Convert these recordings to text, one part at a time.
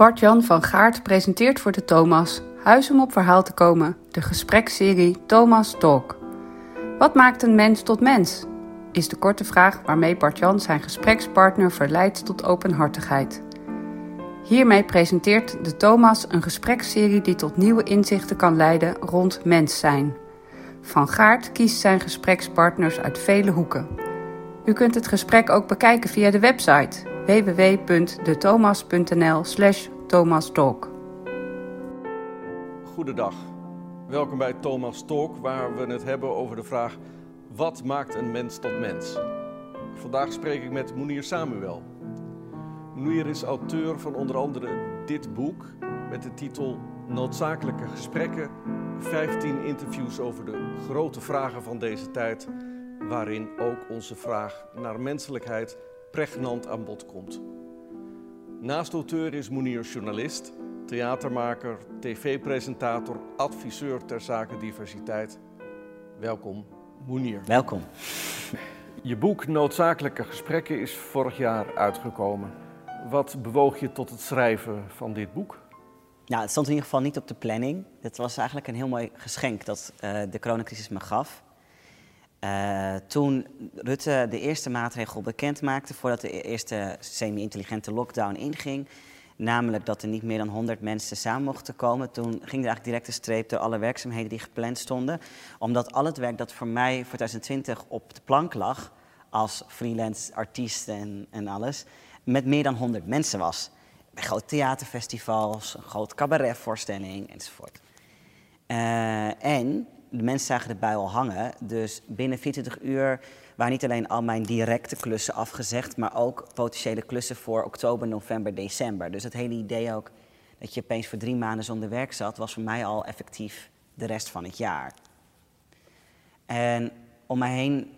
Bart-Jan van Gaart presenteert voor de Thomas Huis om op verhaal te komen, de gespreksserie Thomas Talk. Wat maakt een mens tot mens? Is de korte vraag waarmee Bart-Jan zijn gesprekspartner verleidt tot openhartigheid. Hiermee presenteert de Thomas een gespreksserie die tot nieuwe inzichten kan leiden rond mens zijn. Van Gaart kiest zijn gesprekspartners uit vele hoeken. U kunt het gesprek ook bekijken via de website www.dethomas.nl slash thomastalk. Goedendag, welkom bij Thomas Talk waar we het hebben over de vraag wat maakt een mens tot mens? Vandaag spreek ik met Mounir Samuel. Mounir is auteur van onder andere dit boek met de titel Noodzakelijke gesprekken, 15 interviews over de grote vragen van deze tijd, waarin ook onze vraag naar menselijkheid pregnant aan bod komt. Naast auteur is Mounir journalist, theatermaker, tv-presentator, adviseur ter zake diversiteit. Welkom, Mounir. Welkom. Je boek Noodzakelijke Gesprekken is vorig jaar uitgekomen. Wat bewoog je tot het schrijven van dit boek? Nou, het stond in ieder geval niet op de planning. Het was eigenlijk een heel mooi geschenk dat uh, de coronacrisis me gaf. Uh, toen Rutte de eerste maatregel bekend maakte voordat de eerste semi-intelligente lockdown inging, namelijk dat er niet meer dan 100 mensen samen mochten komen, toen ging er eigenlijk direct een streep door alle werkzaamheden die gepland stonden, omdat al het werk dat voor mij voor 2020 op de plank lag, als freelance artiest en, en alles, met meer dan 100 mensen was. Bij grote theaterfestivals, een grote cabaretvoorstelling enzovoort. Uh, en de mensen zagen de bui al hangen. Dus binnen 24 uur waren niet alleen al mijn directe klussen afgezegd, maar ook potentiële klussen voor oktober, november, december. Dus het hele idee ook dat je opeens voor drie maanden zonder werk zat, was voor mij al effectief de rest van het jaar. En om mij heen,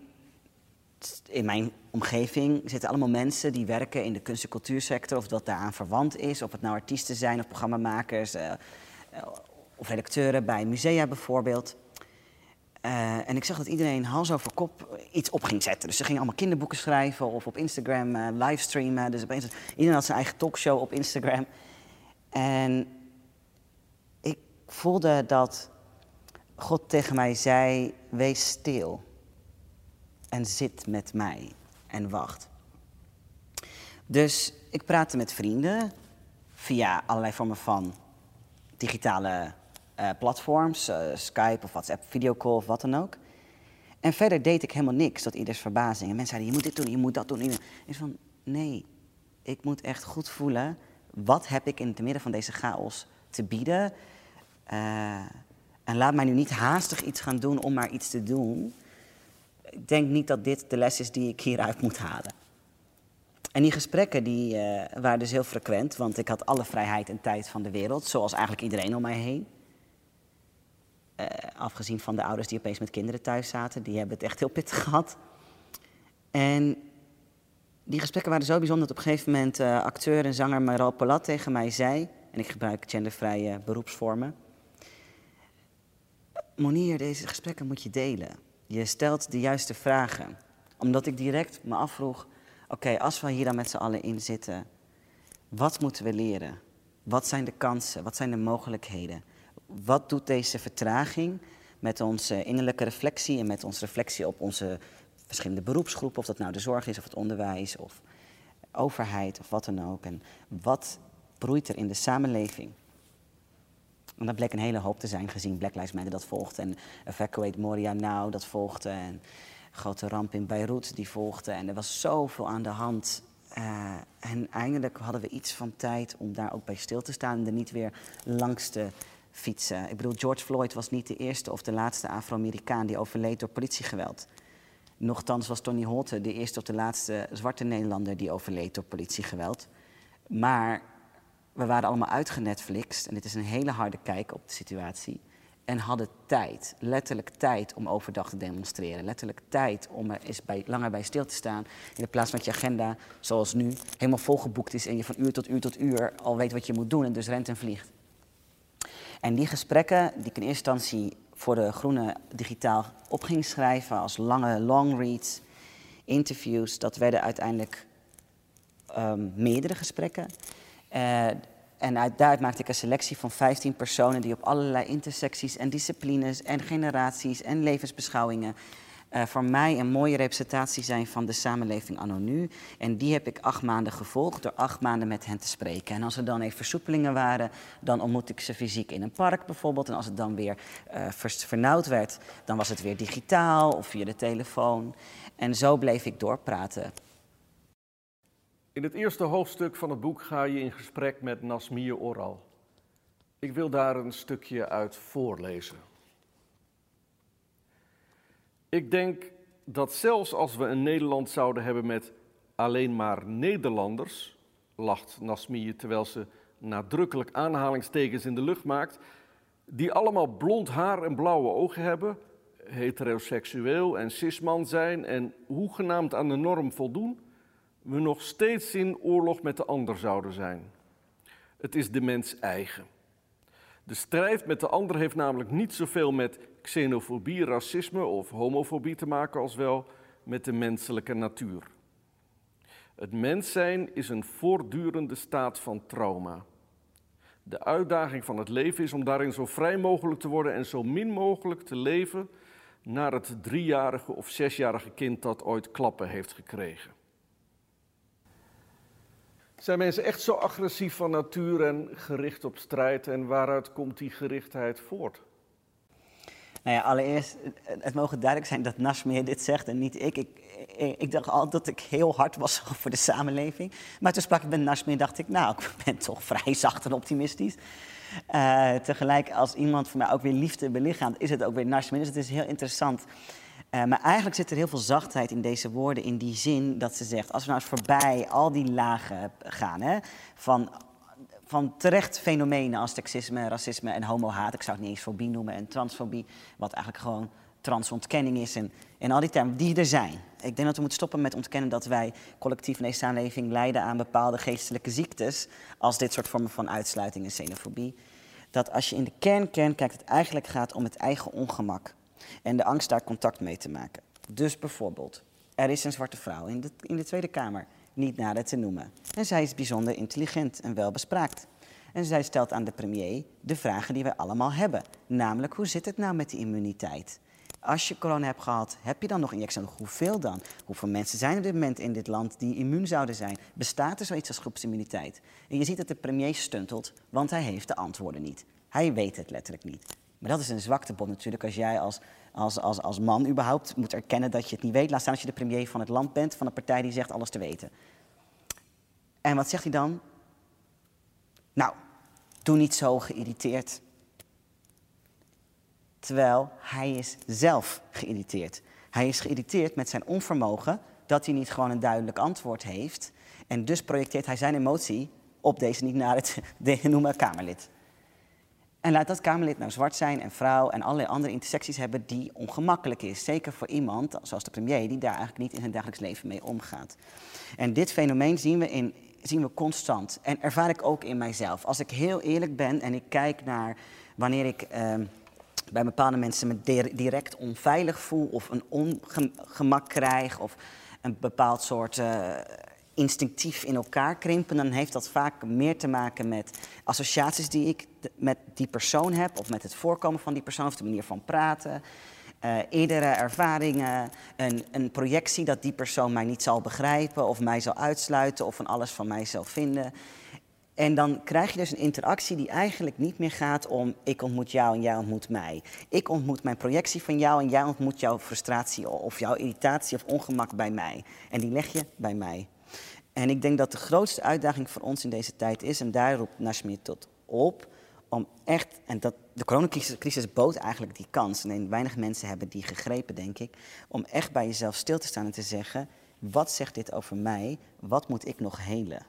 in mijn omgeving, zitten allemaal mensen die werken in de kunst- en cultuursector, of dat daaraan verwant is, of het nou artiesten zijn of programmamakers. Uh, of redacteuren bij musea bijvoorbeeld. Uh, en ik zag dat iedereen hals over kop iets op ging zetten. Dus ze gingen allemaal kinderboeken schrijven of op Instagram uh, livestreamen. Dus opeens, iedereen had zijn eigen talkshow op Instagram. En ik voelde dat God tegen mij zei: Wees stil en zit met mij en wacht. Dus ik praatte met vrienden via allerlei vormen van digitale uh, platforms, uh, Skype of WhatsApp, videocall of wat dan ook. En verder deed ik helemaal niks tot ieders verbazing. En mensen zeiden, je moet dit doen, je moet dat doen. En ik van, nee, ik moet echt goed voelen, wat heb ik in het midden van deze chaos te bieden? Uh, en laat mij nu niet haastig iets gaan doen om maar iets te doen. Ik denk niet dat dit de les is die ik hieruit moet halen. En die gesprekken die, waren dus heel frequent, want ik had alle vrijheid en tijd van de wereld, zoals eigenlijk iedereen om mij heen. Uh, afgezien van de ouders die opeens met kinderen thuis zaten, die hebben het echt heel pittig gehad. En die gesprekken waren zo bijzonder dat op een gegeven moment uh, acteur en zanger Maral Polat tegen mij zei, en ik gebruik gendervrije beroepsvormen. Monier, deze gesprekken moet je delen. Je stelt de juiste vragen. Omdat ik direct me afvroeg, oké, als we hier dan met z'n allen in zitten, wat moeten we leren? Wat zijn de kansen? Wat zijn de mogelijkheden? Wat doet deze vertraging met onze innerlijke reflectie en met onze reflectie op onze verschillende beroepsgroepen, of dat nou de zorg is of het onderwijs of overheid of wat dan ook. En wat broeit er in de samenleving? En dat bleek een hele hoop te zijn, gezien Black Lives Matter dat volgde en Evacuate Moria Now dat volgde en grote ramp in Beirut die volgde. En er was zoveel aan de hand. Uh, en eindelijk hadden we iets van tijd om daar ook bij stil te staan en niet weer langs te fietsen. Ik bedoel, George Floyd was niet de eerste of de laatste Afro-Amerikaan die overleed door politiegeweld. Nochtans was Tony Holte de eerste of de laatste zwarte Nederlander die overleed door politiegeweld. Maar we waren allemaal uitgenetflixt en dit is een hele harde kijk op de situatie. En hadden tijd, letterlijk tijd om overdag te demonstreren. Letterlijk tijd om er eens bij, langer bij stil te staan. In plaats van dat je agenda, zoals nu, helemaal volgeboekt is en je van uur tot uur tot uur al weet wat je moet doen en dus rent en vliegt. En die gesprekken, die ik in eerste instantie voor de Groene Digitaal op ging schrijven als lange long reads, interviews, dat werden uiteindelijk um, meerdere gesprekken. Uh, En uit, daaruit maakte ik een selectie van 15 personen die op allerlei intersecties en disciplines en generaties en levensbeschouwingen uh, voor mij een mooie representatie zijn van de samenleving anno nu. En die heb ik acht maanden gevolgd door acht maanden met hen te spreken. En als er dan even versoepelingen waren, dan ontmoet ik ze fysiek in een park bijvoorbeeld. En als het dan weer uh, vernauwd werd, dan was het weer digitaal of via de telefoon. En zo bleef ik doorpraten. In het eerste hoofdstuk van het boek ga je in gesprek met Nasmir Oral. Ik wil daar een stukje uit voorlezen. Ik denk dat zelfs als we een Nederland zouden hebben met alleen maar Nederlanders, lacht Nasmie terwijl ze nadrukkelijk aanhalingstekens in de lucht maakt, die allemaal blond haar en blauwe ogen hebben, heteroseksueel en cisman zijn en hoegenaamd aan de norm voldoen, we nog steeds in oorlog met de ander zouden zijn. Het is de mens eigen. De strijd met de ander heeft namelijk niet zoveel met xenofobie, racisme of homofobie te maken als wel met de menselijke natuur. Het mens zijn is een voortdurende staat van trauma. De uitdaging van het leven is om daarin zo vrij mogelijk te worden en zo min mogelijk te leven naar het driejarige of zesjarige kind dat ooit klappen heeft gekregen. Zijn mensen echt zo agressief van natuur en gericht op strijd en waaruit komt die gerichtheid voort? Nou ja, allereerst, het mogen duidelijk zijn dat Nasmeer dit zegt en niet ik. Ik, ik. dacht altijd dat ik heel hard was voor de samenleving. Maar toen sprak ik met Nasmeer dacht ik, nou, ik ben toch vrij zacht en optimistisch. Uh, tegelijk, als iemand voor mij ook weer liefde belichaamt, is het ook weer Nasmeer. Dus het is heel interessant. Uh, maar eigenlijk zit er heel veel zachtheid in deze woorden, in die zin dat ze zegt, als we nou eens voorbij al die lagen gaan, hè, van van terecht fenomenen als seksisme, racisme en homohaat. Ik zou het niet eens fobie noemen en transfobie, wat eigenlijk gewoon transontkenning is en, en al die termen die er zijn. Ik denk dat we moeten stoppen met ontkennen dat wij collectief in deze samenleving lijden aan bepaalde geestelijke ziektes, als dit soort vormen van uitsluiting en xenofobie. Dat als je in de kern, kern kijkt, het eigenlijk gaat om het eigen ongemak en de angst daar contact mee te maken. Dus bijvoorbeeld, er is een zwarte vrouw in de, in de Tweede Kamer niet nader te noemen. En zij is bijzonder intelligent en welbespraakt. En zij stelt aan de premier de vragen die wij allemaal hebben. Namelijk, hoe zit het nou met die immuniteit? Als je corona hebt gehad, heb je dan nog injectie nodig? Hoeveel dan? Hoeveel mensen zijn op dit moment in dit land die immuun zouden zijn? Bestaat er zoiets als groepsimmuniteit? En je ziet dat de premier stuntelt, want hij heeft de antwoorden niet. Hij weet het letterlijk niet. Maar dat is een zwaktebod natuurlijk als jij als, als, als, als man überhaupt moet erkennen dat je het niet weet. Laat staan als je de premier van het land bent, van een partij die zegt alles te weten. En wat zegt hij dan? Nou, doe niet zo geïrriteerd. Terwijl hij is zelf geïrriteerd. Hij is geïrriteerd met zijn onvermogen dat hij niet gewoon een duidelijk antwoord heeft. En dus projecteert hij zijn emotie op deze niet naar het de noemen Kamerlid. En laat dat Kamerlid nou zwart zijn en vrouw en allerlei andere intersecties hebben die ongemakkelijk is. Zeker voor iemand zoals de premier, die daar eigenlijk niet in zijn dagelijks leven mee omgaat. En dit fenomeen zien we, in, zien we constant en ervaar ik ook in mijzelf. Als ik heel eerlijk ben en ik kijk naar wanneer ik eh, bij bepaalde mensen me direct onveilig voel of een ongemak krijg of een bepaald soort. Uh, instinctief in elkaar krimpen, dan heeft dat vaak meer te maken met associaties die ik met die persoon heb, of met het voorkomen van die persoon, of de manier van praten. Uh, eerdere ervaringen, een, een, projectie dat die persoon mij niet zal begrijpen of mij zal uitsluiten of van alles van mij zal vinden. En dan krijg je dus een interactie die eigenlijk niet meer gaat om ik ontmoet jou en jij ontmoet mij. Ik ontmoet mijn projectie van jou en jij ontmoet jouw frustratie of jouw irritatie of ongemak bij mij. En die leg je bij mij. En ik denk dat de grootste uitdaging voor ons in deze tijd is, en daar roept Nashmir tot op, om echt, en dat, de coronacrisis bood eigenlijk die kans, en weinig mensen hebben die gegrepen, denk ik, om echt bij jezelf stil te staan en te zeggen, wat zegt dit over mij, wat moet ik nog helen?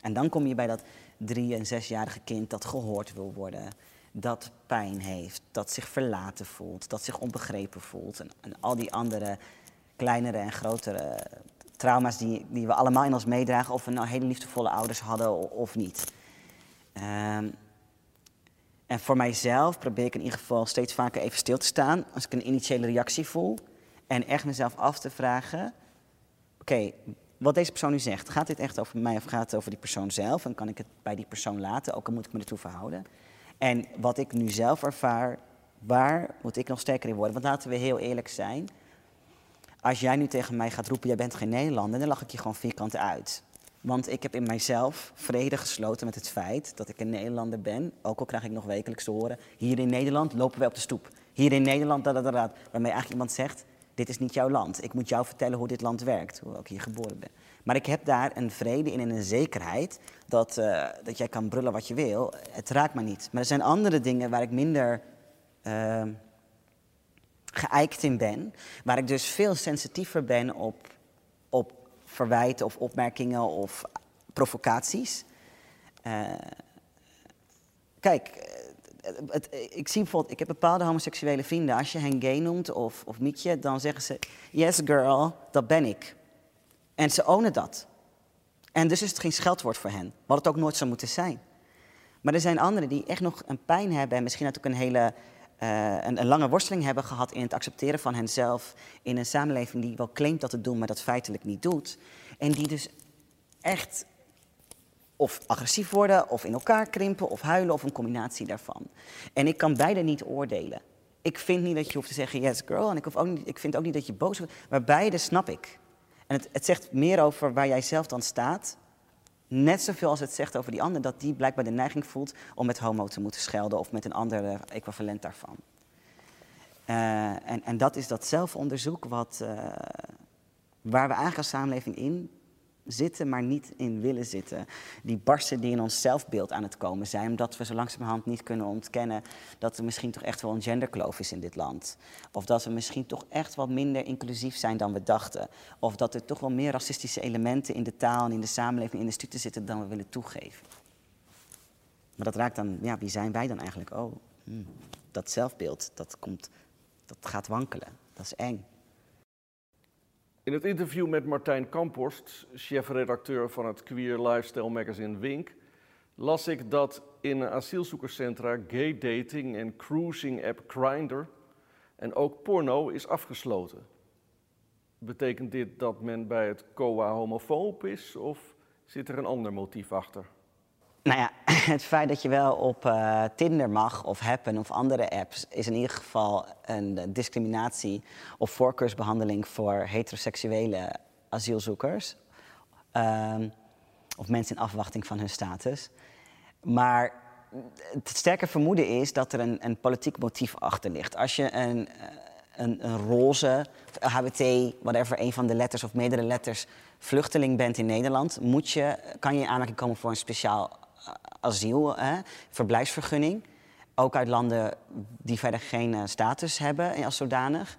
En dan kom je bij dat drie- en zesjarige kind dat gehoord wil worden, dat pijn heeft, dat zich verlaten voelt, dat zich onbegrepen voelt, en, en al die andere kleinere en grotere trauma's die, die we allemaal in ons meedragen, of we nou hele liefdevolle ouders hadden of niet. Um, en voor mijzelf probeer ik in ieder geval steeds vaker even stil te staan als ik een initiële reactie voel. En echt mezelf af te vragen: oké, wat deze persoon nu zegt, gaat dit echt over mij of gaat het over die persoon zelf? En kan ik het bij die persoon laten, ook al moet ik me ertoe verhouden? En wat ik nu zelf ervaar, waar moet ik nog sterker in worden? Want laten we heel eerlijk zijn. Als jij nu tegen mij gaat roepen, jij bent geen Nederlander, dan lach ik je gewoon vierkant uit. Want ik heb in mijzelf vrede gesloten met het feit dat ik een Nederlander ben. Ook al krijg ik nog wekelijks te horen, hier in Nederland lopen we op de stoep. Hier in Nederland, dat, dat, dat, waarmee eigenlijk iemand zegt, dit is niet jouw land. Ik moet jou vertellen hoe dit land werkt, hoewel ik hier geboren ben. Maar ik heb daar een vrede in en een zekerheid dat, uh, dat jij kan brullen wat je wil. Het raakt me niet. Maar er zijn andere dingen waar ik minder uh, geëikt in ben. Waar ik dus veel sensitiever ben op, op verwijten of opmerkingen of provocaties. Uh, kijk, het, ik zie bijvoorbeeld, ik heb bepaalde homoseksuele vrienden. Als je hen gay noemt of, of mietje, dan zeggen ze: Yes, girl, dat ben ik. En ze ownen dat. En dus is het geen scheldwoord voor hen, wat het ook nooit zou moeten zijn. Maar er zijn anderen die echt nog een pijn hebben en misschien ook een hele een, een, lange worsteling hebben gehad in het accepteren van henzelf in een samenleving die wel claimt dat het doen, maar dat feitelijk niet doet. En die dus echt of agressief worden, of in elkaar krimpen, of huilen, of een combinatie daarvan. En ik kan beide niet oordelen. Ik vind niet dat je hoeft te zeggen yes girl, en ik, hoef ook niet, ik vind ook niet dat je boos wordt, maar beide snap ik. En het, het zegt meer over waar jij zelf dan staat, net zoveel als het zegt over die ander, dat die blijkbaar de neiging voelt om met homo te moeten schelden of met een ander equivalent daarvan. Uh, en, en, dat is dat zelfonderzoek wat, uh, waar we eigenlijk als samenleving in zitten, maar niet in willen zitten. Die barsten die in ons zelfbeeld aan het komen zijn, omdat we zo langzamerhand niet kunnen ontkennen dat er misschien toch echt wel een genderkloof is in dit land. Of dat we misschien toch echt wat minder inclusief zijn dan we dachten. Of dat er toch wel meer racistische elementen in de taal en in de samenleving, in de studie zitten dan we willen toegeven. Maar dat raakt dan, ja, wie zijn wij dan eigenlijk? Oh, hmm, dat zelfbeeld, dat, komt, dat gaat wankelen. Dat is eng. In het interview met Martijn Kamphorst, chefredacteur van het queer lifestyle magazine Wink, las ik dat in asielzoekerscentra gay dating en cruising app Grindr en ook porno is afgesloten. Betekent dit dat men bij het COA homofoob is of zit er een ander motief achter? Nou ja, het feit dat je wel op uh, Tinder mag of Happen of andere apps is in ieder geval een discriminatie of voorkeursbehandeling voor heteroseksuele asielzoekers. Um, of mensen in afwachting van hun status. Maar het sterke vermoeden is dat er een, een politiek motief achter ligt. Als je een, eh, een, een roze, HBT, whatever, een van de letters of meerdere letters, vluchteling bent in Nederland, moet je, kan je in aanmerking komen voor een speciaal asiel, hè, verblijfsvergunning. Ook uit landen die verder geen uh, status hebben als zodanig.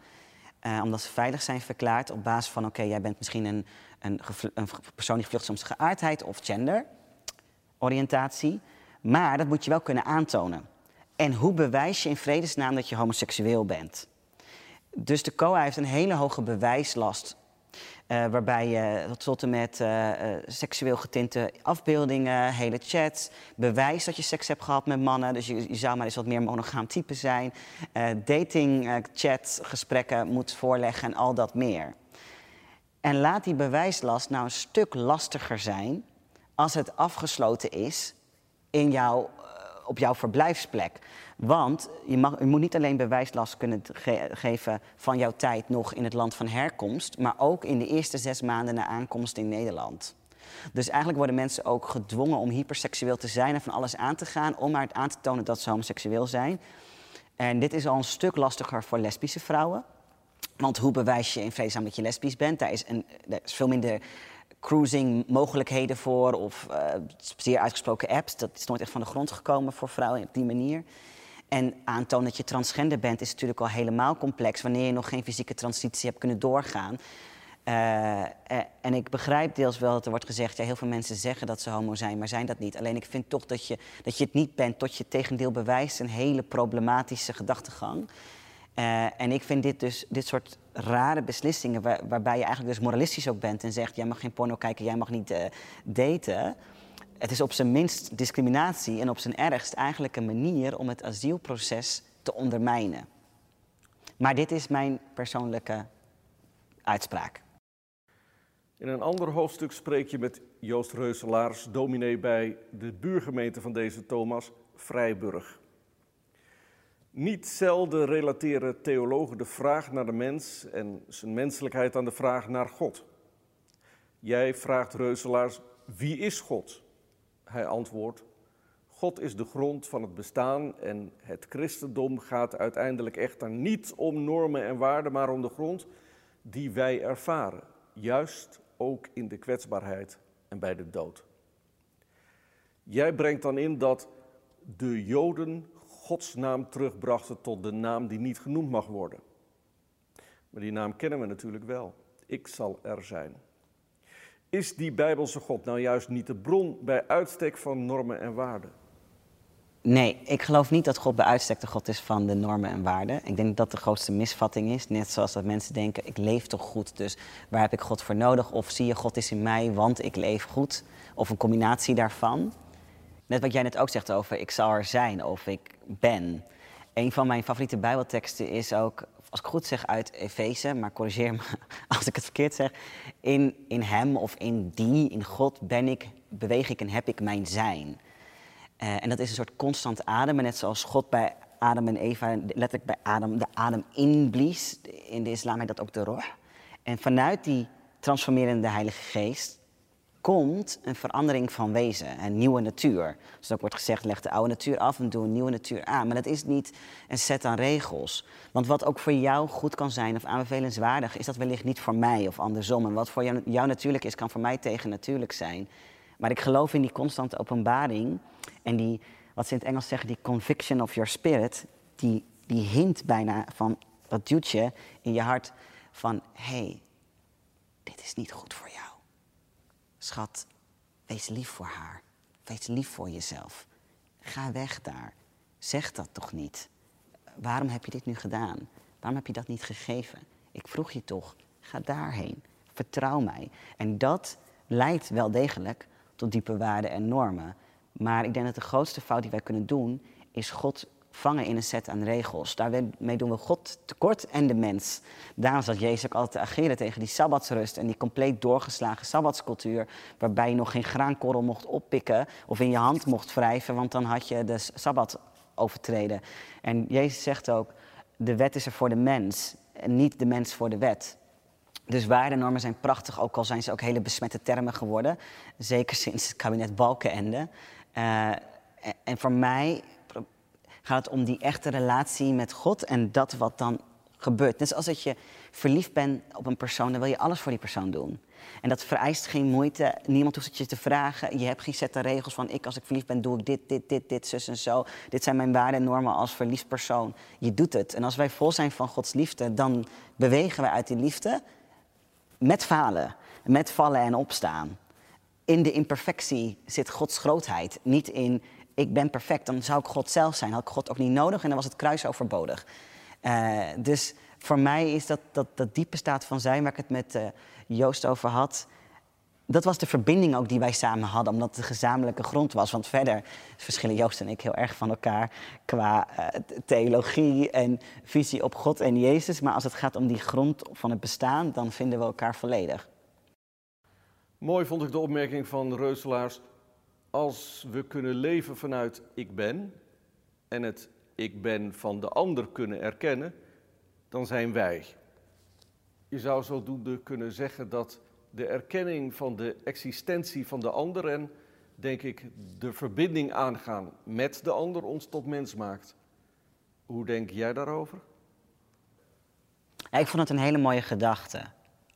Uh, omdat ze veilig zijn verklaard op basis van: oké, jij bent misschien een, een, een, persoon die vlucht soms geaardheid of genderoriëntatie. Maar dat moet je wel kunnen aantonen. En hoe bewijs je in vredesnaam dat je homoseksueel bent? Dus de COA heeft een hele hoge bewijslast uh, waarbij je tot en met uh, seksueel getinte afbeeldingen, hele chats, bewijs dat je seks hebt gehad met mannen. Dus je, zou maar eens wat meer monogaam type zijn. dating, chat, gesprekken moet voorleggen en al dat meer. En laat die bewijslast nou een stuk lastiger zijn als het afgesloten is in jouw, op jouw verblijfsplek. Want je, mag, moet niet alleen bewijslast kunnen geven van jouw tijd nog in het land van herkomst, maar ook in de eerste zes maanden na aankomst in Nederland. Dus eigenlijk worden mensen ook gedwongen om hyperseksueel te zijn en van alles aan te gaan om maar aan te tonen dat ze homoseksueel zijn. En dit is al een stuk lastiger voor lesbische vrouwen. Want hoe bewijs je in vredesnaam dat je lesbisch bent? Daar is, een, daar is veel minder cruising mogelijkheden voor of uh, zeer uitgesproken apps. Dat is nooit echt van de grond gekomen voor vrouwen op die manier. En aantonen dat je transgender bent is natuurlijk al helemaal complex wanneer je nog geen fysieke transitie hebt kunnen doorgaan. Uh, en ik begrijp deels wel dat er wordt gezegd, ja, heel veel mensen zeggen dat ze homo zijn, maar zijn dat niet. Alleen ik vind toch dat je, dat je het niet bent tot je tegendeel bewijst, een hele problematische gedachtegang. En ik vind dit dus, dit soort rare beslissingen, waar, waarbij je eigenlijk dus moralistisch ook bent en zegt, jij mag geen porno kijken, jij mag niet uh, daten het is op zijn minst discriminatie en op zijn ergst eigenlijk een manier om het asielproces te ondermijnen. Maar dit is mijn persoonlijke uitspraak. In een ander hoofdstuk spreek je met Joost Reuselaars, dominee bij de buurgemeente van deze Thomas, Vrijburg. Niet zelden relateren theologen de vraag naar de mens en zijn menselijkheid aan de vraag naar God. Jij vraagt Reuselaars, wie is God? Hij antwoordt, God is de grond van het bestaan en het christendom gaat uiteindelijk echter niet om normen en waarden, maar om de grond die wij ervaren, juist ook in de kwetsbaarheid en bij de dood. Jij brengt dan in dat de Joden Gods naam terugbrachten tot de naam die niet genoemd mag worden. Maar die naam kennen we natuurlijk wel. Ik zal er zijn. Is die Bijbelse God nou juist niet de bron bij uitstek van normen en waarden? Nee, ik geloof niet dat God bij uitstek de God is van de normen en waarden. Ik denk dat de grootste misvatting is. Net zoals dat mensen denken, ik leef toch goed, dus waar heb ik God voor nodig? Of zie je, God is in mij, want ik leef goed. Of een combinatie daarvan. Net wat jij net ook zegt over ik zal er zijn of ik ben. Een van mijn favoriete bijbelteksten is ook, als ik goed zeg, uit Efeze, maar corrigeer me als ik het verkeerd zeg. In, in hem of in die, in God ben ik, beweeg ik en heb ik mijn zijn. Uh, en dat is een soort constant ademen, net zoals God bij Adam en Eva letterlijk bij Adam de adem inblies. In de islam heet dat ook de roh. En vanuit die transformerende Heilige Geest komt een verandering van wezen, een nieuwe natuur. Dus ook wordt gezegd, leg de oude natuur af en doe een nieuwe natuur aan. Maar dat is niet een set aan regels. Want wat ook voor jou goed kan zijn of aanbevelenswaardig, is dat wellicht niet voor mij of andersom. En wat voor jou, natuurlijk is, kan voor mij tegennatuurlijk zijn. Maar ik geloof in die constante openbaring en die, wat ze in het Engels zeggen, die conviction of your spirit, die, die hint bijna van, wat duwt je in je hart van, hé, hey, dit is niet goed voor jou. Schat, wees lief voor haar. Wees lief voor jezelf. Ga weg daar. Zeg dat toch niet. Waarom heb je dit nu gedaan? Waarom heb je dat niet gegeven? Ik vroeg je toch, ga daarheen. Vertrouw mij. En dat leidt wel degelijk tot diepe waarden en normen. Maar ik denk dat de grootste fout die wij kunnen doen, is God vangen in een set aan regels. Daarmee doen we God tekort en de mens. Daarom zat Jezus ook altijd te ageren tegen die sabbatsrust en die compleet doorgeslagen sabbatscultuur, waarbij je nog geen graankorrel mocht oppikken of in je hand mocht wrijven, want dan had je de sabbat overtreden. En Jezus zegt ook, de wet is er voor de mens en niet de mens voor de wet. Dus waardenormen zijn prachtig, ook al zijn ze ook hele besmette termen geworden. Zeker sinds het kabinet Balkenende. Uh, en voor mij gaat het om die echte relatie met God en dat wat dan gebeurt. Net zoals dat je verliefd bent op een persoon, dan wil je alles voor die persoon doen. En dat vereist geen moeite. Niemand hoeft het je te vragen. Je hebt geen sette regels van ik als ik verliefd ben doe ik dit, dit, dit, dit, zus en zo. Dit zijn mijn waarden en normen als verliefd persoon. Je doet het. En als wij vol zijn van Gods liefde, dan bewegen we uit die liefde met falen, met vallen en opstaan. In de imperfectie zit Gods grootheid, niet in ik ben perfect, dan zou ik God zelf zijn. Had ik God ook niet nodig en dan was het kruis overbodig. Uh, dus voor mij is dat, dat, dat diepe staat van zijn, waar ik het met uh, Joost over had. Dat was de verbinding ook die wij samen hadden, omdat het de gezamenlijke grond was. Want verder verschillen Joost en ik heel erg van elkaar qua uh, theologie en visie op God en Jezus. Maar als het gaat om die grond van het bestaan, dan vinden we elkaar volledig. Mooi vond ik de opmerking van Reuselaars als we kunnen leven vanuit ik ben en het ik ben van de ander kunnen erkennen, dan zijn wij. Je zou zodoende kunnen zeggen dat de erkenning van de existentie van de ander en, denk ik, de verbinding aangaan met de ander ons tot mens maakt. Hoe denk jij daarover? Ik vond het een hele mooie gedachte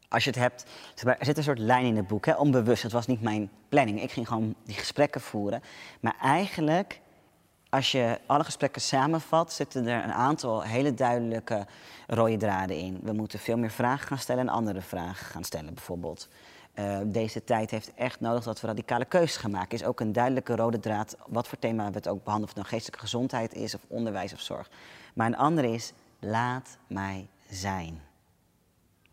als je het hebt, er zit een soort lijn in het boek, hè, onbewust. Het was niet mijn planning. Ik ging gewoon die gesprekken voeren. Maar eigenlijk, als je alle gesprekken samenvat, zitten er een aantal hele duidelijke rode draden in. We moeten veel meer vragen gaan stellen en andere vragen gaan stellen, bijvoorbeeld. Uh, deze tijd heeft echt nodig dat we radicale keuzes gaan maken. Is ook een duidelijke rode draad wat voor thema we het ook behandelen. Of het nou geestelijke gezondheid is, of onderwijs of zorg. Maar een andere is, laat mij zijn.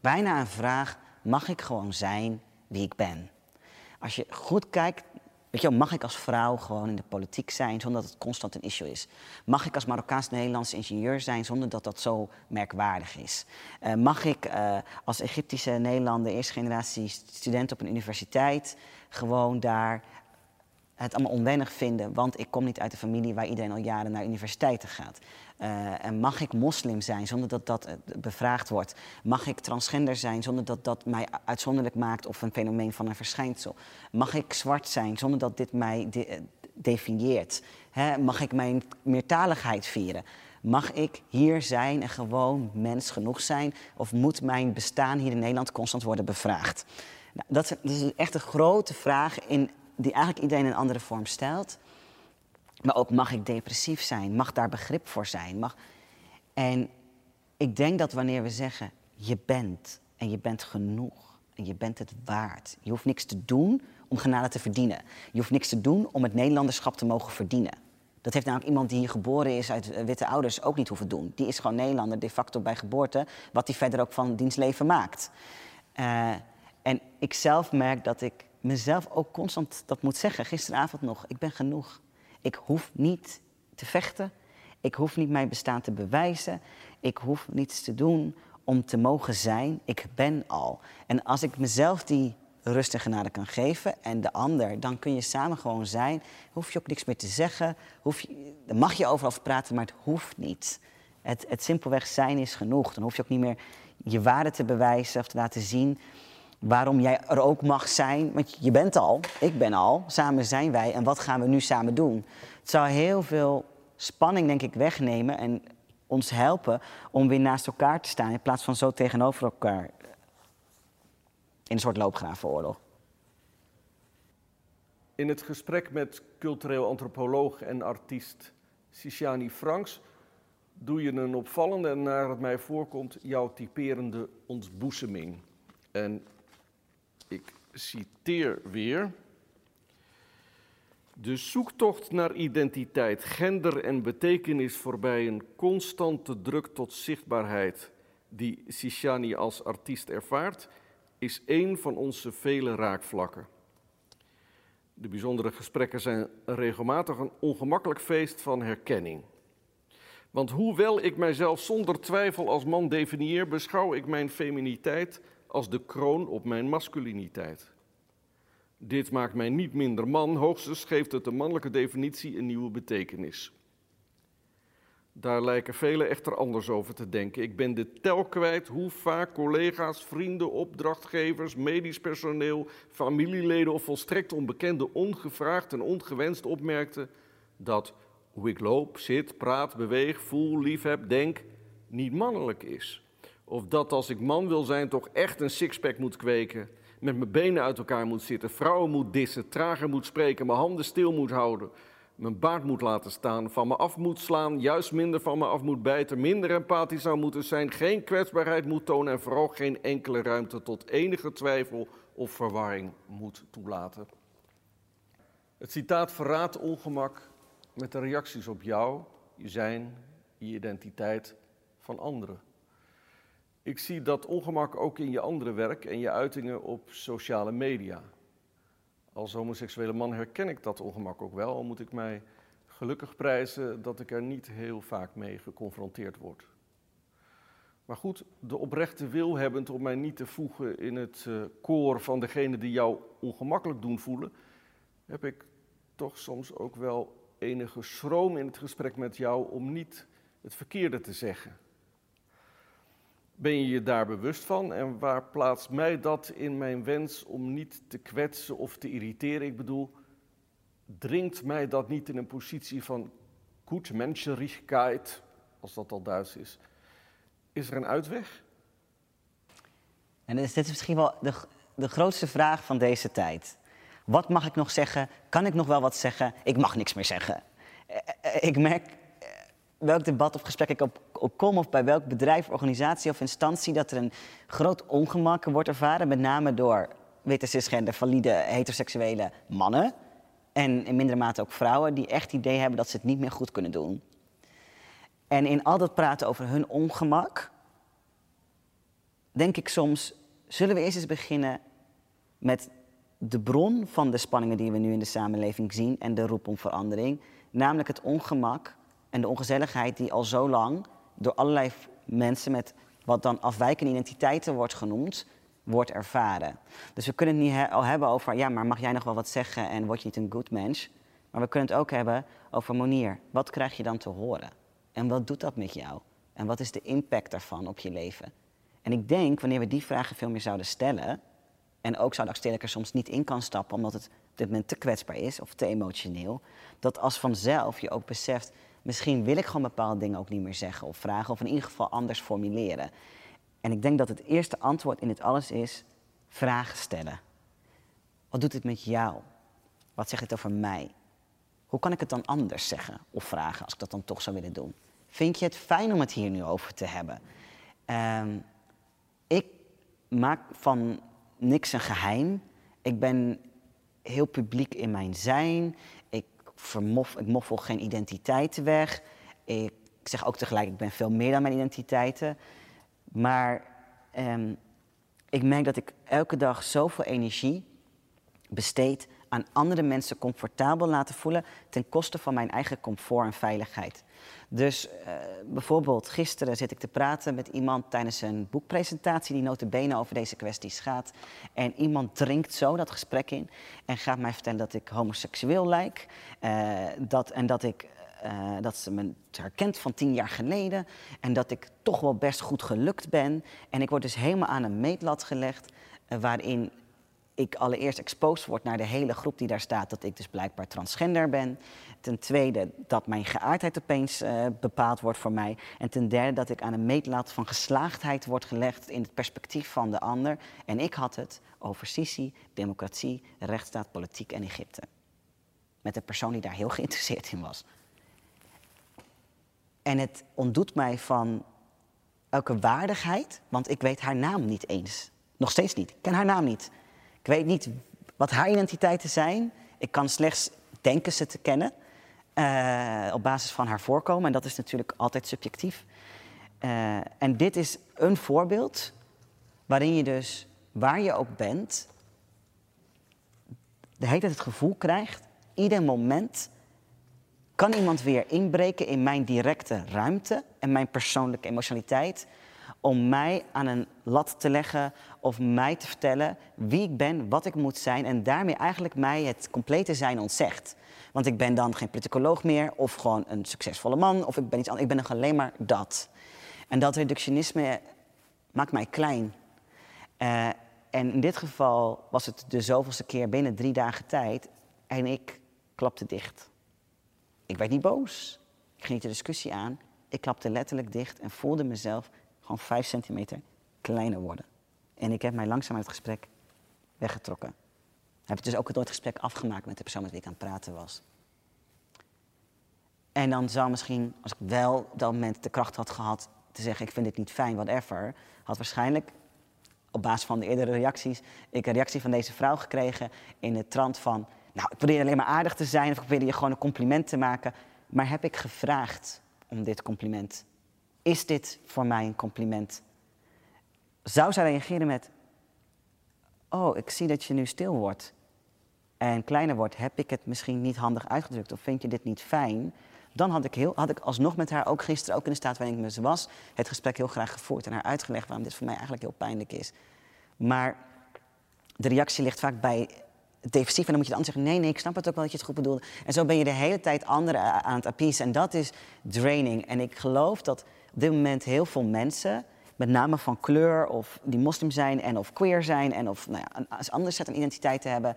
Bijna een vraag, mag ik gewoon zijn wie ik ben? Als je goed kijkt, Weet je wel, mag ik als vrouw gewoon in de politiek zijn zonder dat het constant een issue is? Mag ik als Marokkaans-Nederlandse ingenieur zijn zonder dat dat zo merkwaardig is? Uh, mag ik uh, als Egyptische Nederlander, eerste generatie student op een universiteit, gewoon daar het allemaal onwennig vinden, want ik kom niet uit een familie waar iedereen al jaren naar universiteiten gaat. Uh, en mag ik moslim zijn zonder dat dat bevraagd wordt? Mag ik transgender zijn zonder dat dat mij uitzonderlijk maakt of een fenomeen van een verschijnsel? Mag ik zwart zijn zonder dat dit mij de definieert? Mag ik mijn meertaligheid vieren? Mag ik hier zijn en gewoon mens genoeg zijn? Of moet mijn bestaan hier in Nederland constant worden bevraagd? Nou, dat, is, echt een grote vraag in die eigenlijk iedereen een andere vorm stelt. Maar ook mag ik depressief zijn? Mag daar begrip voor zijn? Mag... En ik denk dat wanneer we zeggen je bent en je bent genoeg en je bent het waard. Je hoeft niks te doen om genade te verdienen. Je hoeft niks te doen om het Nederlanderschap te mogen verdienen. Dat heeft namelijk iemand die hier geboren is uit witte ouders ook niet hoeven doen. Die is gewoon Nederlander de facto bij geboorte, wat hij verder ook van dienstleven maakt. Uh, en ik zelf merk dat ik mezelf ook constant dat moet zeggen. Gisteravond nog, ik ben genoeg. Ik hoef niet te vechten. Ik hoef niet mijn bestaan te bewijzen. Ik hoef niets te doen om te mogen zijn. Ik ben al. En als ik mezelf die rust en genade kan geven en de ander, dan kun je samen gewoon zijn. Hoef je ook niks meer te zeggen. Hoef je, dan mag je overal over praten, maar het hoeft niet. Het, het simpelweg zijn is genoeg. Dan hoef je ook niet meer je waarde te bewijzen of te laten zien waarom jij er ook mag zijn. Want je bent al, ik ben al, samen zijn wij. En wat gaan we nu samen doen? Het zou heel veel spanning, denk ik, wegnemen en ons helpen om weer naast elkaar te staan in plaats van zo tegenover elkaar in een soort loopgravenoorlog. In het gesprek met cultureel antropoloog en artiest Sishani Franks doe je een opvallende en naar het mij voorkomt jouw typerende ontboezeming. En ik citeer weer. De zoektocht naar identiteit, gender en betekenis voorbij een constante druk tot zichtbaarheid die Sishani als artiest ervaart, is één van onze vele raakvlakken. De bijzondere gesprekken zijn regelmatig een ongemakkelijk feest van herkenning. Want hoewel ik mijzelf zonder twijfel als man definieer, beschouw ik mijn feminiteit als de kroon op mijn masculiniteit. Dit maakt mij niet minder man, hoogstens geeft het de mannelijke definitie een nieuwe betekenis. Daar lijken velen echter anders over te denken. Ik ben de tel kwijt hoe vaak collega's, vrienden, opdrachtgevers, medisch personeel, familieleden of volstrekt onbekenden ongevraagd en ongewenst opmerkten dat hoe ik loop, zit, praat, beweeg, voel, liefheb, denk, niet mannelijk is. Of dat als ik man wil zijn toch echt een sixpack moet kweken, met mijn benen uit elkaar moet zitten, vrouwen moet dissen, trager moet spreken, mijn handen stil moet houden, mijn baard moet laten staan, van me af moet slaan, juist minder van me af moet bijten, minder empathisch zou moeten zijn, geen kwetsbaarheid moet tonen en vooral geen enkele ruimte tot enige twijfel of verwarring moet toelaten. Het citaat verraadt ongemak met de reacties op jou, je zijn, je identiteit van anderen. Ik zie dat ongemak ook in je andere werk en je uitingen op sociale media. Als homoseksuele man herken ik dat ongemak ook wel, al moet ik mij gelukkig prijzen dat ik er niet heel vaak mee geconfronteerd word. Maar goed, de oprechte wil hebbend om mij niet te voegen in het uh, koor van degene die jou ongemakkelijk doen voelen, heb ik toch soms ook wel enige schroom in het gesprek met jou om niet het verkeerde te zeggen. Ben je je daar bewust van en waar plaatst mij dat in mijn wens om niet te kwetsen of te irriteren? Ik bedoel, dringt mij dat niet in een positie van Gutmenschlichkeit, als dat al Duits is? Is er een uitweg? En dit is misschien wel de, de grootste vraag van deze tijd. Wat mag ik nog zeggen? Kan ik nog wel wat zeggen? Ik mag niks meer zeggen. Eh, eh, ik merk welk debat of gesprek ik op, op kom, of bij welk bedrijf, organisatie of instantie, dat er een groot ongemak wordt ervaren, met name door witte cisgender, valide, heteroseksuele mannen. En in mindere mate ook vrouwen die echt het idee hebben dat ze het niet meer goed kunnen doen. En in al dat praten over hun ongemak, denk ik soms, zullen we eerst eens beginnen met de bron van de spanningen die we nu in de samenleving zien en de roep om verandering. Namelijk het ongemak en de ongezelligheid die al zo lang door allerlei mensen met wat dan afwijkende identiteiten wordt genoemd, wordt ervaren. Dus we kunnen het niet al hebben over, ja, maar mag jij nog wel wat zeggen en word je niet een good mens? Maar we kunnen het ook hebben over Monier. Wat krijg je dan te horen? En wat doet dat met jou? En wat is de impact daarvan op je leven? En ik denk, wanneer we die vragen veel meer zouden stellen, en ook zouden ik er soms niet in kan stappen, omdat het op dit moment te kwetsbaar is of te emotioneel, dat als vanzelf je ook beseft, misschien wil ik gewoon bepaalde dingen ook niet meer zeggen of vragen, of in ieder geval anders formuleren. En ik denk dat het eerste antwoord in dit alles is vragen stellen. Wat doet het met jou? Wat zegt het over mij? Hoe kan ik het dan anders zeggen of vragen als ik dat dan toch zou willen doen? Vind je het fijn om het hier nu over te hebben? Um, ik maak van niks een geheim. Ik ben heel publiek in mijn zijn. Vermof, ik moffel geen identiteiten weg. Ik zeg ook tegelijk, ik ben veel meer dan mijn identiteiten. Maar ehm, ik merk dat ik elke dag zoveel energie besteed aan andere mensen comfortabel laten voelen ten koste van mijn eigen comfort en veiligheid. Dus uh, bijvoorbeeld gisteren zit ik te praten met iemand tijdens een boekpresentatie die notabene over deze kwesties gaat. En iemand drinkt zo dat gesprek in en gaat mij vertellen dat ik homoseksueel lijk. Uh, dat, en dat, ik, uh, dat ze me herkent van tien jaar geleden. En dat ik toch wel best goed gelukt ben. En ik word dus helemaal aan een meetlat gelegd waarin ik allereerst exposed word naar de hele groep die daar staat, dat ik dus blijkbaar transgender ben. Ten tweede dat mijn geaardheid opeens uh, bepaald wordt voor mij. En ten derde dat ik aan een meetlat van geslaagdheid wordt gelegd in het perspectief van de ander. En ik had het over Sisi, democratie, rechtsstaat, politiek en Egypte. Met een persoon die daar heel geïnteresseerd in was. En het ontdoet mij van elke waardigheid, want ik weet haar naam niet eens. Nog steeds niet. Ik ken haar naam niet. Ik weet niet wat haar identiteiten zijn. Ik kan slechts denken ze te kennen. Uh, op basis van haar voorkomen. En dat is natuurlijk altijd subjectief. Uh, en dit is een voorbeeld waarin je dus, waar je ook bent, de hele tijd het gevoel krijgt, ieder moment kan iemand weer inbreken in mijn directe ruimte en mijn persoonlijke emotionaliteit om mij aan een lat te leggen of mij te vertellen wie ik ben, wat ik moet zijn en daarmee eigenlijk mij het complete zijn ontzegt. Want ik ben dan geen politicoloog meer of gewoon een succesvolle man of ik ben iets anders. Ik ben nog alleen maar dat. En dat reductionisme maakt mij klein. Uh, en in dit geval was het de zoveelste keer binnen drie dagen tijd en ik klapte dicht. Ik werd niet boos. Ik ging niet de discussie aan. Ik klapte letterlijk dicht en voelde mezelf gewoon vijf centimeter kleiner worden. En ik heb mij langzaam uit het gesprek weggetrokken. Heb ik dus ook het gesprek afgemaakt met de persoon met wie ik aan het praten was. En dan zou misschien, als ik wel op dat moment de kracht had gehad te zeggen: Ik vind dit niet fijn, whatever, had waarschijnlijk op basis van de eerdere reacties ik een reactie van deze vrouw gekregen in de trant van: Nou, ik probeer alleen maar aardig te zijn of ik probeer je gewoon een compliment te maken. Maar heb ik gevraagd om dit compliment is dit voor mij een compliment? Zou zij reageren met: Oh, ik zie dat je nu stil wordt en kleiner wordt. Heb ik het misschien niet handig uitgedrukt of vind je dit niet fijn? Dan had ik, heel, had ik alsnog met haar, ook gisteren, ook in de staat waarin ik me was, het gesprek heel graag gevoerd en haar uitgelegd waarom dit voor mij eigenlijk heel pijnlijk is. Maar de reactie ligt vaak bij defensief. En dan moet je dan zeggen, nee, nee, ik snap het ook wel dat je het goed bedoelt. En zo ben je de hele tijd anderen aan het appeasen. En dat is draining. En ik geloof dat op dit moment heel veel mensen, met name van kleur of die moslim zijn en of queer zijn en of nou ja, een ander set aan identiteiten hebben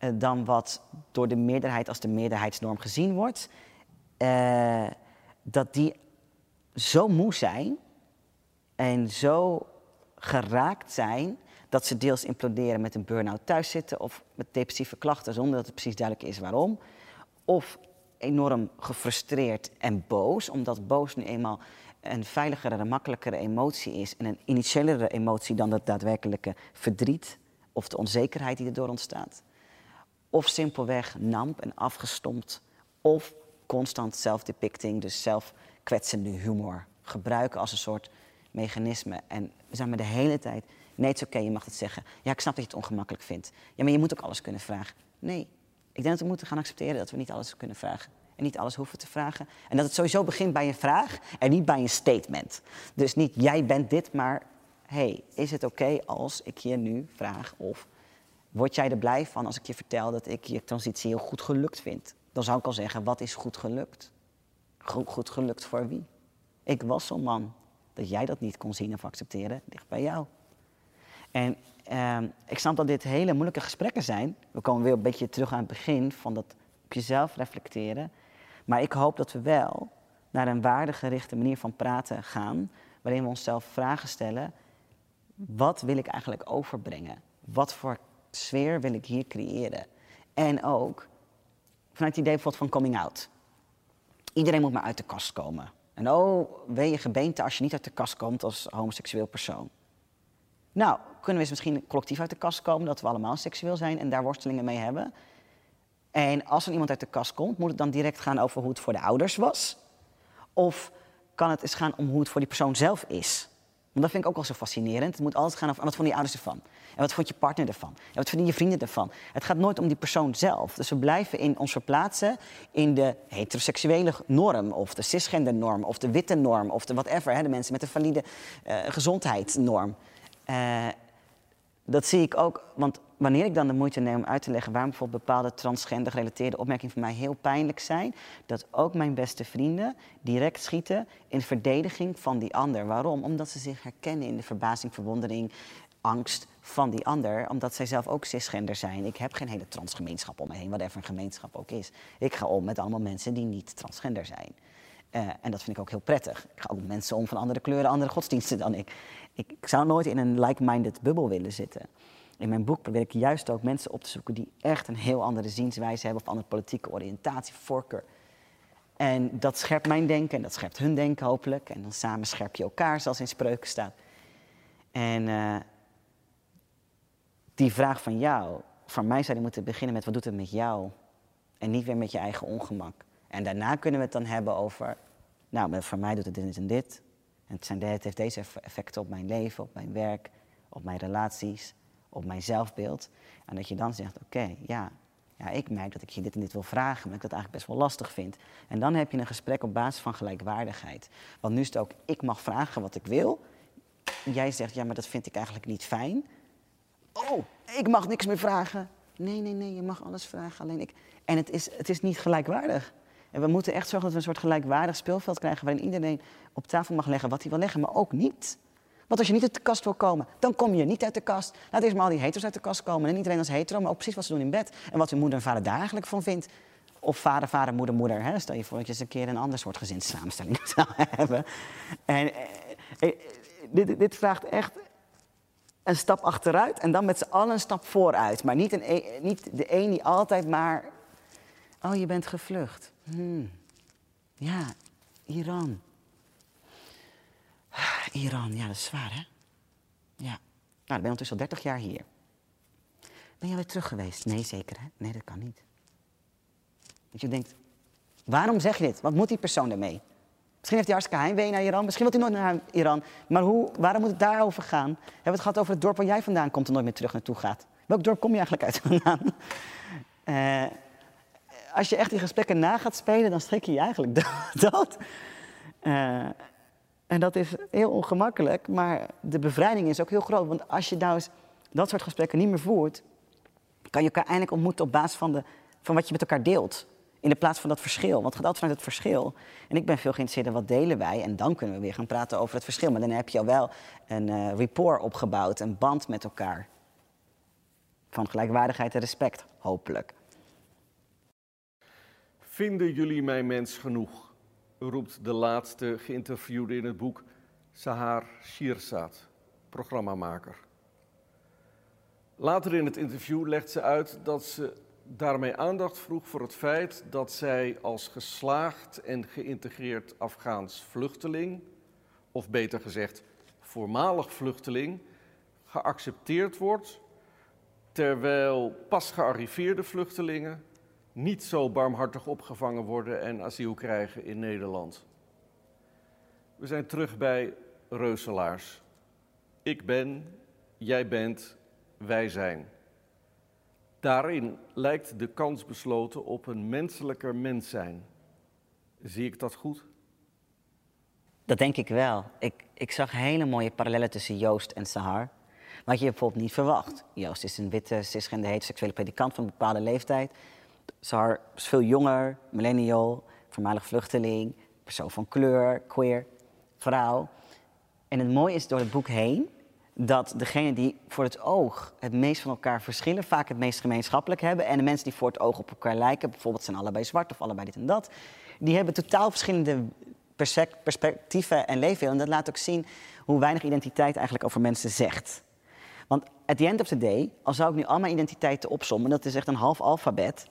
uh, dan wat door de meerderheid als de meerderheidsnorm gezien wordt, uh, dat die zo moe zijn en zo geraakt zijn dat ze deels imploderen met een burn-out thuis zitten of met depressieve klachten zonder dat het precies duidelijk is waarom. Of enorm gefrustreerd en boos, omdat boos nu eenmaal een veiligere makkelijkere emotie is en een initiëlere emotie dan dat daadwerkelijke verdriet of de onzekerheid die erdoor ontstaat. Of simpelweg namp en afgestompt of constant self-depicting, dus zelfkwetsende humor gebruiken als een soort mechanisme. En we zijn maar de hele tijd Nee, het is oké, je mag het zeggen. Ja, ik snap dat je het ongemakkelijk vindt. Ja, maar je moet ook alles kunnen vragen. Nee, ik denk dat we moeten gaan accepteren dat we niet alles kunnen vragen. En niet alles hoeven te vragen. En dat het sowieso begint bij een vraag en niet bij een statement. Dus niet jij bent dit, maar hey, is het oké als ik je nu vraag of word jij er blij van als ik je vertel dat ik je transitie heel goed gelukt vind? Dan zou ik al zeggen, wat is goed gelukt? Goed, gelukt voor wie? Ik was zo'n man. Dat jij dat niet kon zien of accepteren, ligt bij jou. En uh, ik snap dat dit hele moeilijke gesprekken zijn. We komen weer een beetje terug aan het begin van dat op jezelf reflecteren. Maar ik hoop dat we wel naar een waardegerichte manier van praten gaan, waarin we onszelf vragen stellen: wat wil ik eigenlijk overbrengen? Wat voor sfeer wil ik hier creëren? En ook vanuit het idee van coming out. Iedereen moet maar uit de kast komen. En oh, wee je gebeente als je niet uit de kast komt als homoseksueel persoon. Nou, kunnen we eens misschien collectief uit de kast komen dat we allemaal seksueel zijn en daar worstelingen mee hebben. En als er iemand uit de kast komt, moet het dan direct gaan over hoe het voor de ouders was? Of kan het eens gaan om hoe het voor die persoon zelf is? Want dat vind ik ook wel zo fascinerend. Het moet altijd gaan over wat vonden die ouders ervan? En wat vond je partner ervan? En wat vinden je vrienden ervan? Het gaat nooit om die persoon zelf. Dus we blijven in ons verplaatsen in de heteroseksuele norm, of de cisgender norm, of de witte norm, of de whatever, hè, de mensen met een valide uh, gezondheidsnorm. Uh, dat zie ik ook, want wanneer ik dan de moeite neem om uit te leggen waarom bijvoorbeeld bepaalde transgender gerelateerde opmerkingen voor mij heel pijnlijk zijn, dat ook mijn beste vrienden direct schieten in verdediging van die ander. Waarom? Omdat ze zich herkennen in de verbazing, verwondering, angst van die ander, omdat zij zelf ook cisgender zijn. Ik heb geen hele transgemeenschap om me heen, whatever een gemeenschap ook is. Ik ga om met allemaal mensen die niet transgender zijn. Uh, en dat vind ik ook heel prettig. Ik ga ook mensen om van andere kleuren, andere godsdiensten dan. Ik, ik zou nooit in een like-minded bubbel willen zitten. In mijn boek probeer ik juist ook mensen op te zoeken die echt een heel andere zienswijze hebben of andere politieke oriëntatie, voorkeur. En dat scherpt mijn denken en dat scherpt hun denken hopelijk. En dan samen scherp je elkaar, zoals in spreuken staat. En uh, die vraag van jou, van mij zou die moeten beginnen met wat doet het met jou? En niet weer met je eigen ongemak. En daarna kunnen we het dan hebben over, nou, voor mij doet het dit en dit. En het, zijn, het heeft deze effecten op mijn leven, op mijn werk, op mijn relaties, op mijn zelfbeeld. En dat je dan zegt, oké, ja, ja, ik merk dat ik je dit en dit wil vragen, maar ik dat eigenlijk best wel lastig vind. En dan heb je een gesprek op basis van gelijkwaardigheid. Want nu is het ook, ik mag vragen wat ik wil. Jij zegt, ja, maar dat vind ik eigenlijk niet fijn. Oh, ik mag niks meer vragen. Nee, nee, nee, je mag alles vragen, alleen ik. En het is, het is niet gelijkwaardig. En we moeten echt zorgen dat we een soort gelijkwaardig speelveld krijgen waarin iedereen op tafel mag leggen wat hij wil leggen, maar ook niet. Want als je niet uit de kast wil komen, dan kom je niet uit de kast. Laat eerst maar al die haters uit de kast komen. En niet alleen als hetero, maar ook precies wat ze doen in bed. En wat hun moeder en vader daar eigenlijk van vindt. Of vader, vader, moeder, moeder. Hè? Stel je voor dat je eens een keer een ander soort gezinssamenstelling zou hebben. En eh, eh, dit, dit vraagt echt een stap achteruit en dan met z'n allen een stap vooruit. Maar niet, een, e, niet de een die altijd maar. Oh, je bent gevlucht. Hmm. Ja, Iran. Iran, ja, dat is zwaar, hè? Ja. Nou, dan ben ondertussen al 30 jaar hier. Ben je weer terug geweest? Nee, zeker, hè? Nee, dat kan niet. Dat je denkt, waarom zeg je dit? Wat moet die persoon ermee? Misschien heeft hij hartstikke heimwee naar Iran. Misschien wil hij nooit naar Iran. Maar hoe, waarom moet het daarover gaan? Hebben we het gehad over het dorp waar jij vandaan komt en nooit meer terug naartoe gaat? Welk dorp kom je eigenlijk uit vandaan? Uh, als je echt die gesprekken na gaat spelen, dan schrik je je eigenlijk dood. Uh, en dat is heel ongemakkelijk, maar de bevrijding is ook heel groot. Want als je nou eens dat soort gesprekken niet meer voert, kan je elkaar eindelijk ontmoeten op basis van, de, van wat je met elkaar deelt. In de plaats van dat verschil. Want het gaat altijd vanuit het verschil. En ik ben veel geïnteresseerd in wat delen wij. En dan kunnen we weer gaan praten over het verschil. Maar dan heb je al wel een uh, rapport opgebouwd, een band met elkaar. Van gelijkwaardigheid en respect, hopelijk. Vinden jullie mij mens genoeg? Roept de laatste geïnterviewde in het boek Sahar Shirzad, programmamaker. Later in het interview legt ze uit dat ze daarmee aandacht vroeg voor het feit dat zij als geslaagd en geïntegreerd Afghaans vluchteling, of beter gezegd voormalig vluchteling, geaccepteerd wordt, terwijl pas gearriveerde vluchtelingen niet zo barmhartig opgevangen worden en asiel krijgen in Nederland. We zijn terug bij Reuselaars. Ik ben jij bent, wij zijn. Daarin lijkt de kans besloten op een menselijker mens zijn. Zie ik dat goed? Dat denk ik wel. Ik, ik zag hele mooie parallellen tussen Joost en Sahar. Wat je bijvoorbeeld niet verwacht. Joost is een witte, cisgender, heteroseksuele predikant van een bepaalde leeftijd. Sahar is veel jonger, millennial, voormalig vluchteling, persoon van kleur, queer, vrouw. En het mooie is door het boek heen dat degenen die voor het oog het meest van elkaar verschillen, vaak het meest gemeenschappelijk hebben. En de mensen die voor het oog op elkaar lijken, bijvoorbeeld zijn allebei zwart of allebei dit en dat, die hebben totaal verschillende perspectieven en leefwerelden. En dat laat ook zien hoe weinig identiteit eigenlijk over mensen zegt. Want at the end of the day, als zou ik nu al mijn identiteiten opsommen, dat is echt een half alfabet,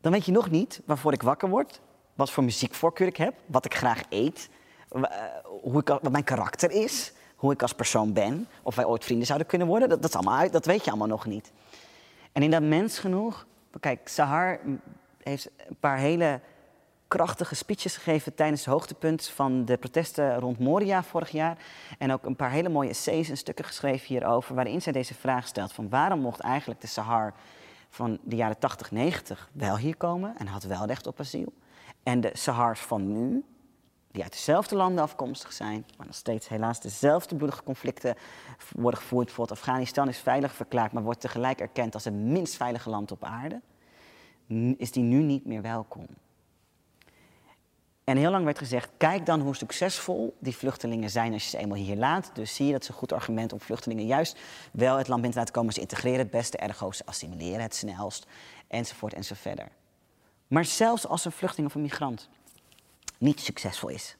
dan weet je nog niet waarvoor ik wakker word, wat voor muziekvoorkeur ik heb, wat ik graag eet, eh, hoe ik, wat mijn karakter is, hoe ik als persoon ben, of wij ooit vrienden zouden kunnen worden. Dat, dat, allemaal dat weet je allemaal nog niet. En in dat mens genoeg, kijk, Sahar heeft een paar hele krachtige speeches gegeven tijdens het hoogtepunt van de protesten rond Moria vorig jaar. En ook een paar hele mooie essays en stukken geschreven hierover, waarin zij deze vraag stelt: van waarom mocht eigenlijk de Sahar van de jaren 80, 90 wel hier komen en had wel recht op asiel? En de Sahars van nu, die uit dezelfde landen afkomstig zijn, maar nog steeds helaas dezelfde bloedige conflicten worden gevoerd. Bijvoorbeeld Afghanistan is veilig verklaard, maar wordt tegelijk erkend als het minst veilige land op aarde. Is die nu niet meer welkom? En heel lang werd gezegd, kijk dan hoe succesvol die vluchtelingen zijn als je ze eenmaal hier laat. Dus zie je dat is een goed argument om vluchtelingen juist wel het land binnen te laten komen. Ze integreren het beste, ergo ze assimileren het snelst, enzovoort enzovoort verder. Maar zelfs als een vluchteling of een migrant niet succesvol is.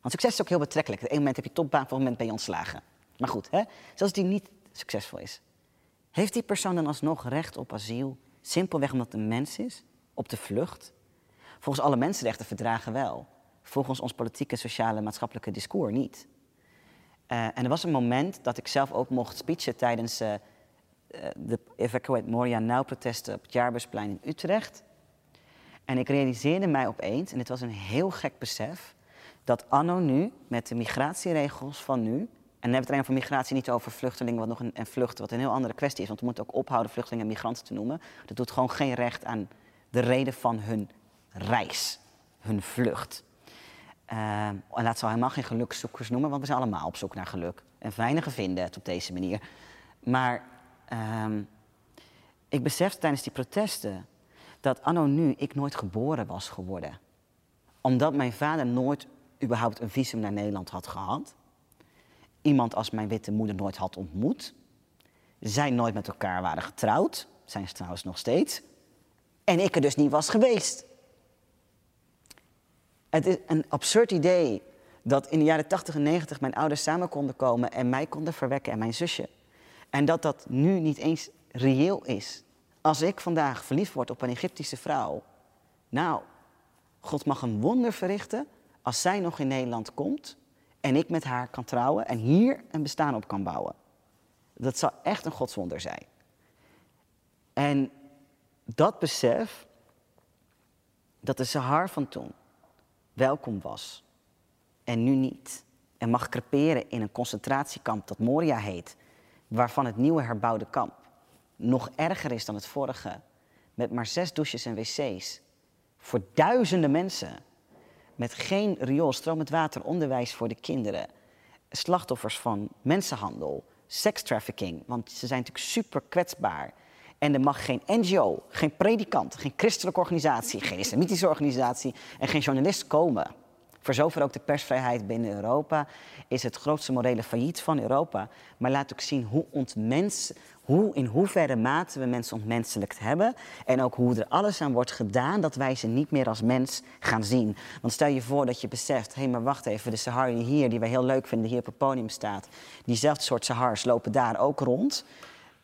Want succes is ook heel betrekkelijk. Op een moment heb je topbaan, op een moment ben je ontslagen. Maar goed, hè? zelfs die niet succesvol is. Heeft die persoon dan alsnog recht op asiel? Simpelweg omdat het een mens is? Op de vlucht? Volgens alle mensenrechten verdragen wel. Volgens ons politieke, sociale, maatschappelijke discours niet. Uh, en er was een moment dat ik zelf ook mocht speechen tijdens uh, de Evacuate Moria Now-protesten op het Jaarbusplein in Utrecht. En ik realiseerde mij opeens, en het was een heel gek besef, dat anno nu, met de migratieregels van nu, en dan hebben we het alleen van migratie niet over vluchtelingen wat nog een, en vluchten, wat een heel andere kwestie is. Want we moeten ook ophouden vluchtelingen en migranten te noemen. Dat doet gewoon geen recht aan de reden van hun reis, hun vlucht. Uh, en laat ze helemaal geen gelukzoekers noemen, want we zijn allemaal op zoek naar geluk. En weinigen vinden het op deze manier. Maar uh, ik besefte tijdens die protesten dat anno nu ik nooit geboren was geworden. Omdat mijn vader nooit überhaupt een visum naar Nederland had gehad. Iemand als mijn witte moeder nooit had ontmoet. Zij nooit met elkaar waren getrouwd. Zijn ze trouwens nog steeds. En ik er dus niet was geweest. Het is een absurd idee dat in de jaren 80 en 90 mijn ouders samen konden komen en mij konden verwekken en mijn zusje. En dat dat nu niet eens reëel is. Als ik vandaag verliefd word op een Egyptische vrouw, nou, God mag een wonder verrichten als zij nog in Nederland komt en ik met haar kan trouwen en hier een bestaan op kan bouwen. Dat zou echt een godswonder zijn. En dat besef, dat de Sahar van toen welkom was en nu niet. En mag creperen in een concentratiekamp dat Moria heet, waarvan het nieuwe herbouwde kamp nog erger is dan het vorige, met maar zes douches en wc's, voor duizenden mensen, met geen riool, stromend water, onderwijs voor de kinderen, slachtoffers van mensenhandel, sekstrafficking, want ze zijn natuurlijk super kwetsbaar. En er mag geen NGO, geen predikant, geen christelijke organisatie, geen islamitische organisatie en geen journalist komen. Voor zover ook de persvrijheid binnen Europa is het grootste morele failliet van Europa. Maar laat ook zien hoe, ontmens, hoe in hoeverre mate we mensen ontmenselijkt hebben. En ook hoe er alles aan wordt gedaan dat wij ze niet meer als mens gaan zien. Want stel je voor dat je beseft, hé hey, maar wacht even, de Sahari hier, die wij heel leuk vinden, die hier op het podium staat. Diezelfde soort Sahars lopen daar ook rond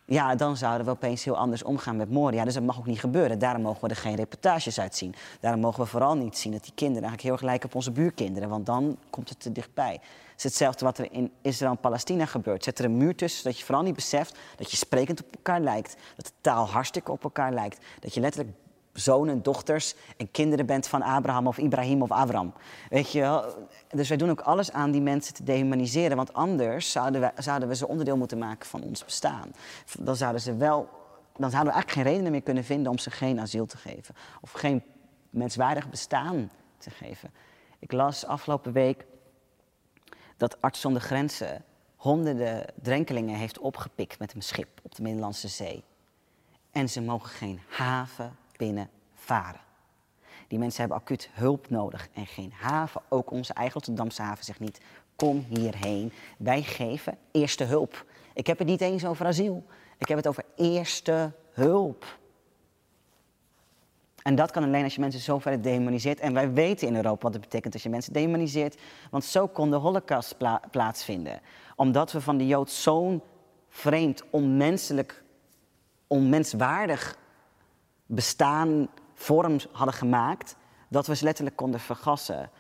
ja, dan zouden we opeens heel anders omgaan met Moria. Dus dat mag ook niet gebeuren. Daarom mogen we er geen reportages uit zien. Daarom mogen we vooral niet zien dat die kinderen eigenlijk heel erg lijken op onze buurkinderen. Want dan komt het te dichtbij. Het is hetzelfde wat er in Israël en Palestina gebeurt. Zet er een muur tussen, zodat je vooral niet beseft dat je sprekend op elkaar lijkt. Dat de taal hartstikke op elkaar lijkt. Dat je letterlijk zonen, dochters en kinderen bent van Abraham of Ibrahim of Avram. Weet je wel? Dus wij doen ook alles aan die mensen te dehumaniseren, want anders zouden we, zouden we ze onderdeel moeten maken van ons bestaan. Dan zouden ze wel, dan zouden we eigenlijk geen redenen meer kunnen vinden om ze geen asiel te geven of geen menswaardig bestaan te geven. Ik las afgelopen week dat Arts zonder Grenzen honderden drenkelingen heeft opgepikt met een schip op de Middellandse Zee. En ze mogen geen haven binnen varen. Die mensen hebben acuut hulp nodig en geen haven. Ook onze eigen Rotterdamse haven zegt niet, kom hierheen. Wij geven eerste hulp. Ik heb het niet eens over asiel. Ik heb het over eerste hulp. En dat kan alleen als je mensen zo ver demoniseert. En wij weten in Europa wat het betekent als je mensen demoniseert. Want zo kon de holocaust plaatsvinden. Omdat we van de Jood zo'n vreemd, onmenselijk, onmenswaardig bestaan, vorm hadden gemaakt. Dat we ze letterlijk konden vergassen.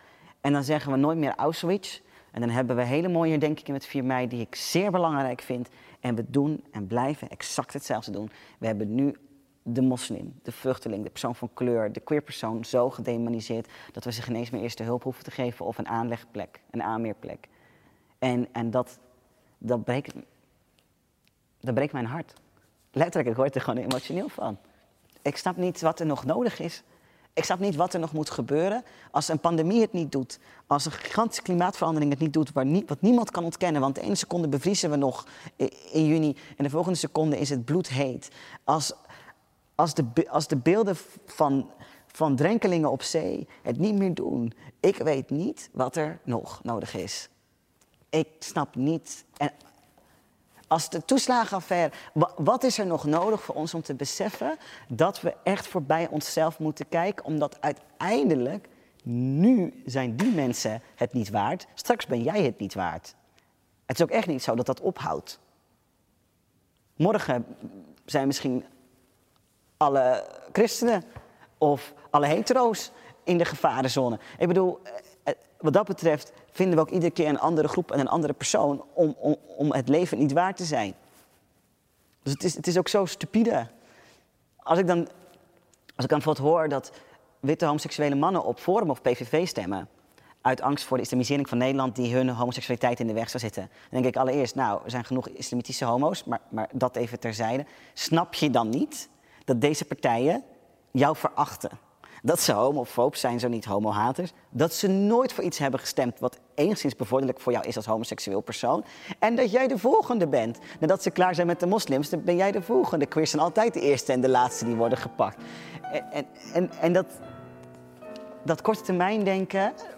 En dan zeggen we nooit meer Auschwitz. En dan hebben we hele mooie herdenkingen met 4 mei die ik zeer belangrijk vind. En we doen en blijven exact hetzelfde doen. We hebben nu de moslim, de vluchteling, de persoon van kleur, de queerpersoon zo gedemoniseerd dat we ze geen eens meer eerste hulp hoeven te geven of een aanlegplek, een aanmeerplek. En, en dat, dat, breekt, dat breekt mijn hart. Letterlijk, ik word er gewoon emotioneel van. Ik snap niet wat er nog nodig is. Ik snap niet wat er nog moet gebeuren als een pandemie het niet doet. Als een gigantische klimaatverandering het niet doet, wat niemand kan ontkennen. Want de ene seconde bevriezen we nog in juni en de volgende seconde is het bloedheet. Als, als de, als de beelden van, van drenkelingen op zee het niet meer doen. Ik weet niet wat er nog nodig is. Ik snap niet. En als de toeslagenaffaire. Wat is er nog nodig voor ons om te beseffen dat we echt voorbij onszelf moeten kijken? Omdat uiteindelijk, nu zijn die mensen het niet waard. Straks ben jij het niet waard. Het is ook echt niet zo dat dat ophoudt. Morgen zijn misschien alle christenen of alle hetero's in de gevarenzone. Ik bedoel, wat dat betreft vinden we ook iedere keer een andere groep en een andere persoon om, om, om het leven niet waar te zijn. Dus het is, het is ook zo stupide. Als ik dan, als ik dan bijvoorbeeld hoor dat witte homoseksuele mannen op Forum of PVV stemmen, uit angst voor de islamisering van Nederland die hun homoseksualiteit in de weg zou zitten. Dan denk ik allereerst, nou, er zijn genoeg islamitische homo's, maar, maar dat even terzijde. Snap je dan niet dat deze partijen jou verachten. Dat ze homofoob zijn, zo niet homohaters. Dat ze nooit voor iets hebben gestemd wat enigszins bevorderlijk voor jou is als homoseksueel persoon. En dat jij de volgende bent. Nadat ze klaar zijn met de moslims, dan ben jij de volgende. Queers zijn altijd de eerste en de laatste die worden gepakt. En, en, en, dat, dat korte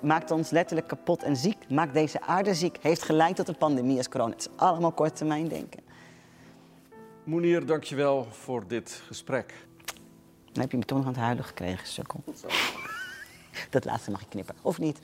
maakt ons letterlijk kapot en ziek. Maakt deze aarde ziek. Heeft geleid tot een pandemie als corona. Het is allemaal korte termijn denken. Moenier, dankjewel voor dit gesprek. Dan heb je me toch nog aan het huilen gekregen, sukkel. Dat laatste mag je knippen, of niet?